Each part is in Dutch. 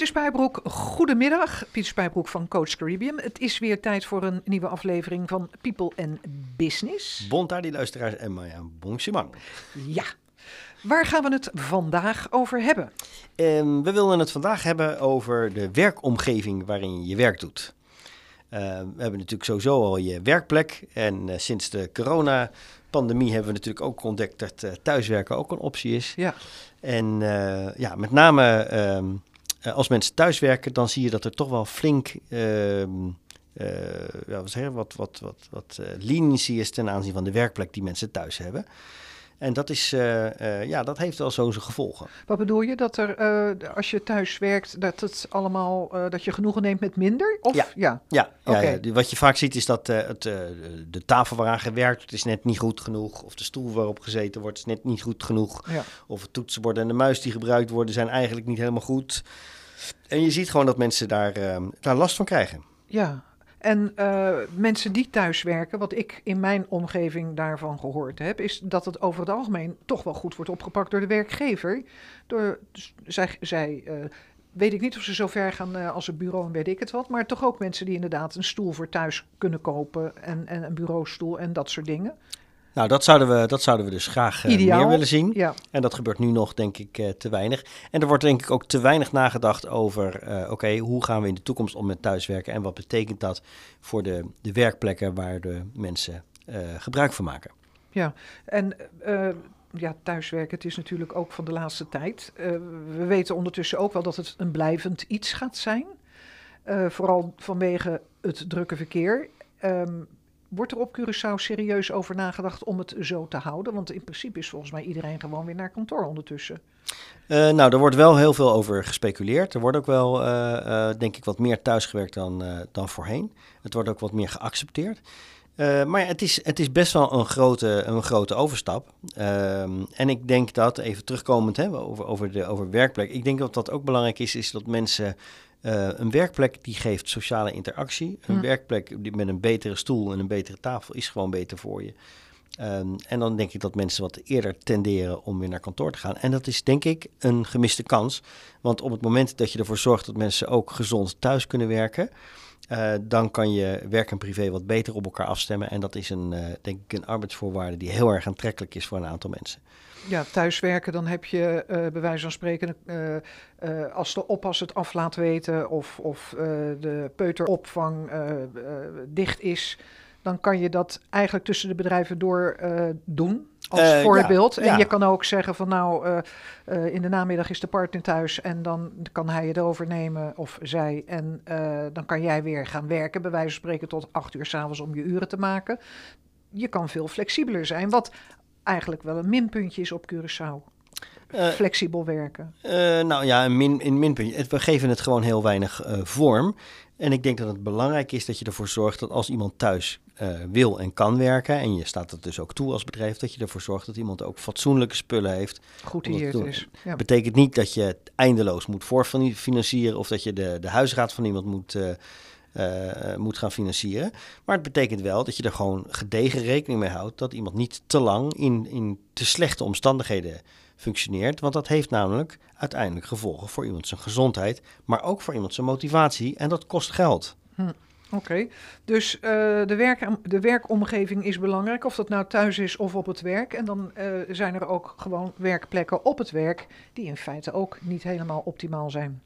Pieter Spijbroek, goedemiddag. Pieter Spijbroek van Coach Caribbean. Het is weer tijd voor een nieuwe aflevering van People and Business. Bonta die luisteraars en Maya Bongsimang. Ja. Waar gaan we het vandaag over hebben? Um, we willen het vandaag hebben over de werkomgeving waarin je je werk doet. Uh, we hebben natuurlijk sowieso al je werkplek. En uh, sinds de coronapandemie hebben we natuurlijk ook ontdekt dat uh, thuiswerken ook een optie is. Ja. En ja, met name um, als mensen thuiswerken, dan zie je dat er toch wel flink wat, zeggen, wat, wat, wat, wat leniency is ten aanzien van de werkplek die mensen thuis hebben. En dat, is, uh, uh, ja, dat heeft wel zo zijn gevolgen. Wat bedoel je? Dat er, uh, als je thuis werkt, dat het allemaal, dat je genoegen neemt met minder? Of? Ja, ja. ja, okay. ja, wat je vaak ziet is dat het, de tafel waaraan gewerkt wordt is net niet goed genoeg. Of de stoel waarop gezeten wordt is net niet goed genoeg. Ja. Of het toetsenbord en de muis die gebruikt worden zijn eigenlijk niet helemaal goed. En je ziet gewoon dat mensen daar, daar last van krijgen. Ja, en uh, mensen die thuiswerken, wat ik in mijn omgeving daarvan gehoord heb, is dat het over het algemeen toch wel goed wordt opgepakt door de werkgever. Door, dus zij, zij uh, weet ik niet of ze zo ver gaan uh, als een bureau en weet ik het wat, maar toch ook mensen die inderdaad een stoel voor thuis kunnen kopen en, en een bureaustoel en dat soort dingen. Nou, dat zouden we, dat zouden we dus graag uh, meer willen zien. Ja. En dat gebeurt nu nog, denk ik, uh, te weinig. En er wordt denk ik ook te weinig nagedacht over, uh, oké, okay, hoe gaan we in de toekomst om met thuiswerken en wat betekent dat voor de, de werkplekken waar de mensen gebruik van maken. Ja, en ja, thuiswerken, het is natuurlijk ook van de laatste tijd. we weten ondertussen ook wel dat het een blijvend iets gaat zijn. vooral vanwege het drukke verkeer. Um, Wordt er op Curaçao serieus over nagedacht om het zo te houden? Want in principe is volgens mij iedereen gewoon weer naar kantoor ondertussen. Uh, nou, er wordt wel heel veel over gespeculeerd. Er wordt ook wel, uh, uh, denk ik, wat meer thuisgewerkt dan, dan voorheen. Het wordt ook wat meer geaccepteerd. maar ja, het, is, het is best wel een grote, een grote overstap. Ehm, en ik denk dat, even terugkomend hè, over, over, de, over werkplek, ik denk dat wat ook belangrijk is, is dat mensen uh, een werkplek die geeft sociale interactie. Een Hm. werkplek die met een betere stoel en een betere tafel is gewoon beter voor je. Um, en dan denk ik dat mensen wat eerder tenderen om weer naar kantoor te gaan. En dat is denk ik een gemiste kans. Want op het moment dat je ervoor zorgt dat mensen ook gezond thuis kunnen werken, uh, dan kan je werk en privé wat beter op elkaar afstemmen. En dat is een, uh, denk ik, een arbeidsvoorwaarde die heel erg aantrekkelijk is voor een aantal mensen. Ja, thuiswerken, dan heb je uh, bij wijze van spreken, als de oppas het af laat weten of, of de peuteropvang dicht is, dan kan je dat eigenlijk tussen de bedrijven door doen. Als voorbeeld. Ja, en ja. je kan ook zeggen van nou, in de namiddag is de partner thuis en dan kan hij het overnemen of zij. En dan kan jij weer gaan werken, bij wijze van spreken tot acht uur s'avonds om je uren te maken. Je kan veel flexibeler zijn. Wat eigenlijk wel een minpuntje is op Curaçao. Uh, Flexibel werken. Uh, nou ja, een, min, een minpuntje. We geven het gewoon heel weinig uh, vorm. En ik denk dat het belangrijk is dat je ervoor zorgt dat als iemand thuis wil en kan werken, en je staat het dus ook toe als bedrijf, dat je ervoor zorgt dat iemand ook fatsoenlijke spullen heeft. Geoutilleerd is. Ja. betekent niet dat je het eindeloos moet voorfinancieren of dat je de, de huisraad van iemand moet uh, moet gaan financieren. Maar het betekent wel dat je er gewoon gedegen rekening mee houdt dat iemand niet te lang in, in te slechte omstandigheden functioneert. Want dat heeft namelijk uiteindelijk gevolgen voor iemand zijn gezondheid, maar ook voor iemand zijn motivatie. En dat kost geld. Hm. Oké, okay. dus uh, de, werk, de werkomgeving is belangrijk, of dat nou thuis is of op het werk. En dan uh, zijn er ook gewoon werkplekken op het werk die in feite ook niet helemaal optimaal zijn.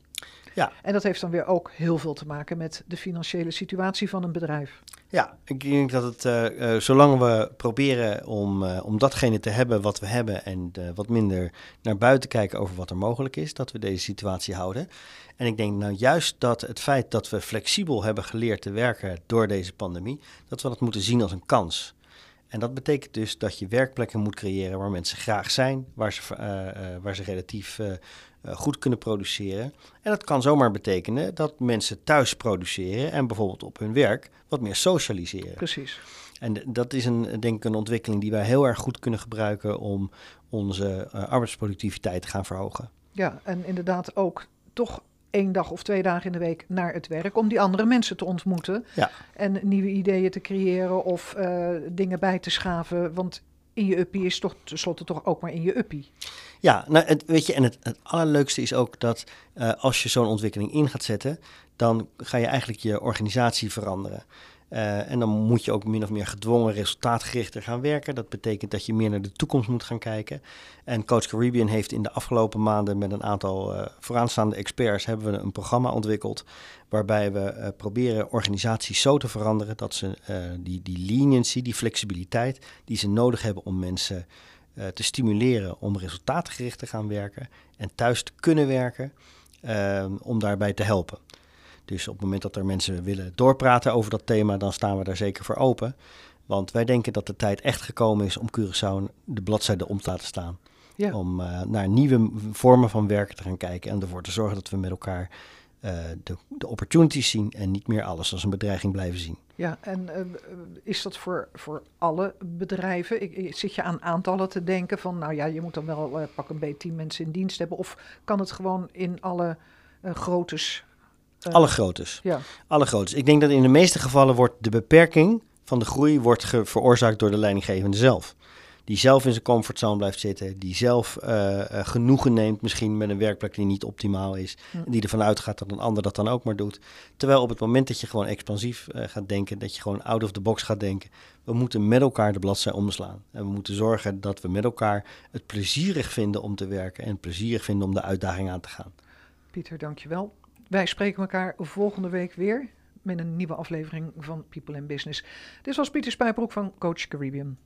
Ja. En dat heeft dan weer ook heel veel te maken met de financiële situatie van een bedrijf. Ja, ik denk dat het, uh, uh, zolang we proberen om, uh, om datgene te hebben wat we hebben en wat minder naar buiten kijken over wat er mogelijk is, dat we deze situatie houden. En ik denk nou juist dat het feit dat we flexibel hebben geleerd te werken door deze pandemie, dat we dat moeten zien als een kans. En dat betekent dus dat je werkplekken moet creëren waar mensen graag zijn, waar ze, waar ze relatief goed kunnen produceren. En dat kan zomaar betekenen dat mensen thuis produceren en bijvoorbeeld op hun werk wat meer socialiseren. Precies. En dat is een, denk ik een ontwikkeling die wij heel erg goed kunnen gebruiken om onze uh, arbeidsproductiviteit te gaan verhogen. Ja, en inderdaad ook toch één dag of twee dagen in de week naar het werk om die andere mensen te ontmoeten ja. en nieuwe ideeën te creëren of uh, dingen bij te schaven. Want in je uppie is toch tenslotte toch ook maar in je uppie. Ja, nou, weet je, en het, het allerleukste is ook dat uh, als je zo'n ontwikkeling in gaat zetten, dan ga je eigenlijk je organisatie veranderen. Uh, en dan moet je ook min of meer gedwongen resultaatgerichter gaan werken. Dat betekent dat je meer naar de toekomst moet gaan kijken. En Coach Caribbean heeft in de afgelopen maanden met een aantal uh, vooraanstaande experts hebben we een programma ontwikkeld. Waarbij we proberen organisaties zo te veranderen dat ze die, die leniency, die flexibiliteit die ze nodig hebben om mensen te stimuleren om resultaatgericht te gaan werken en thuis te kunnen werken, om daarbij te helpen. Dus op het moment dat er mensen willen doorpraten over dat thema, dan staan we daar zeker voor open. Want wij denken dat de tijd echt gekomen is om Curaçao de bladzijde om te laten staan. Ja. Om uh, naar nieuwe vormen van werken te gaan kijken en ervoor te zorgen dat we met elkaar de, de opportunities zien en niet meer alles als een bedreiging blijven zien. Ja, en uh, is dat voor, voor alle bedrijven? Ik, zit je aan aantallen te denken van, nou ja, je moet dan wel pak een beetje tien mensen in dienst hebben. Of kan het gewoon in alle groottes alle groottes. Ja. Alle groottes. Ik denk dat in de meeste gevallen wordt de beperking van de groei wordt veroorzaakt door de leidinggevende zelf. Die zelf in zijn comfortzone blijft zitten, die zelf uh, genoegen neemt misschien met een werkplek die niet optimaal is. En die ervan uitgaat dat een ander dat dan ook maar doet. Terwijl op het moment dat je gewoon expansief uh, gaat denken, dat je gewoon out of the box gaat denken, we moeten met elkaar de bladzij omslaan. En we moeten zorgen dat we met elkaar het plezierig vinden om te werken en plezierig vinden om de uitdaging aan te gaan. Pieter, dankjewel. Wij spreken elkaar volgende week weer met een nieuwe aflevering van People in Business. Dit was Pieter Spijbroek van Coach Caribbean.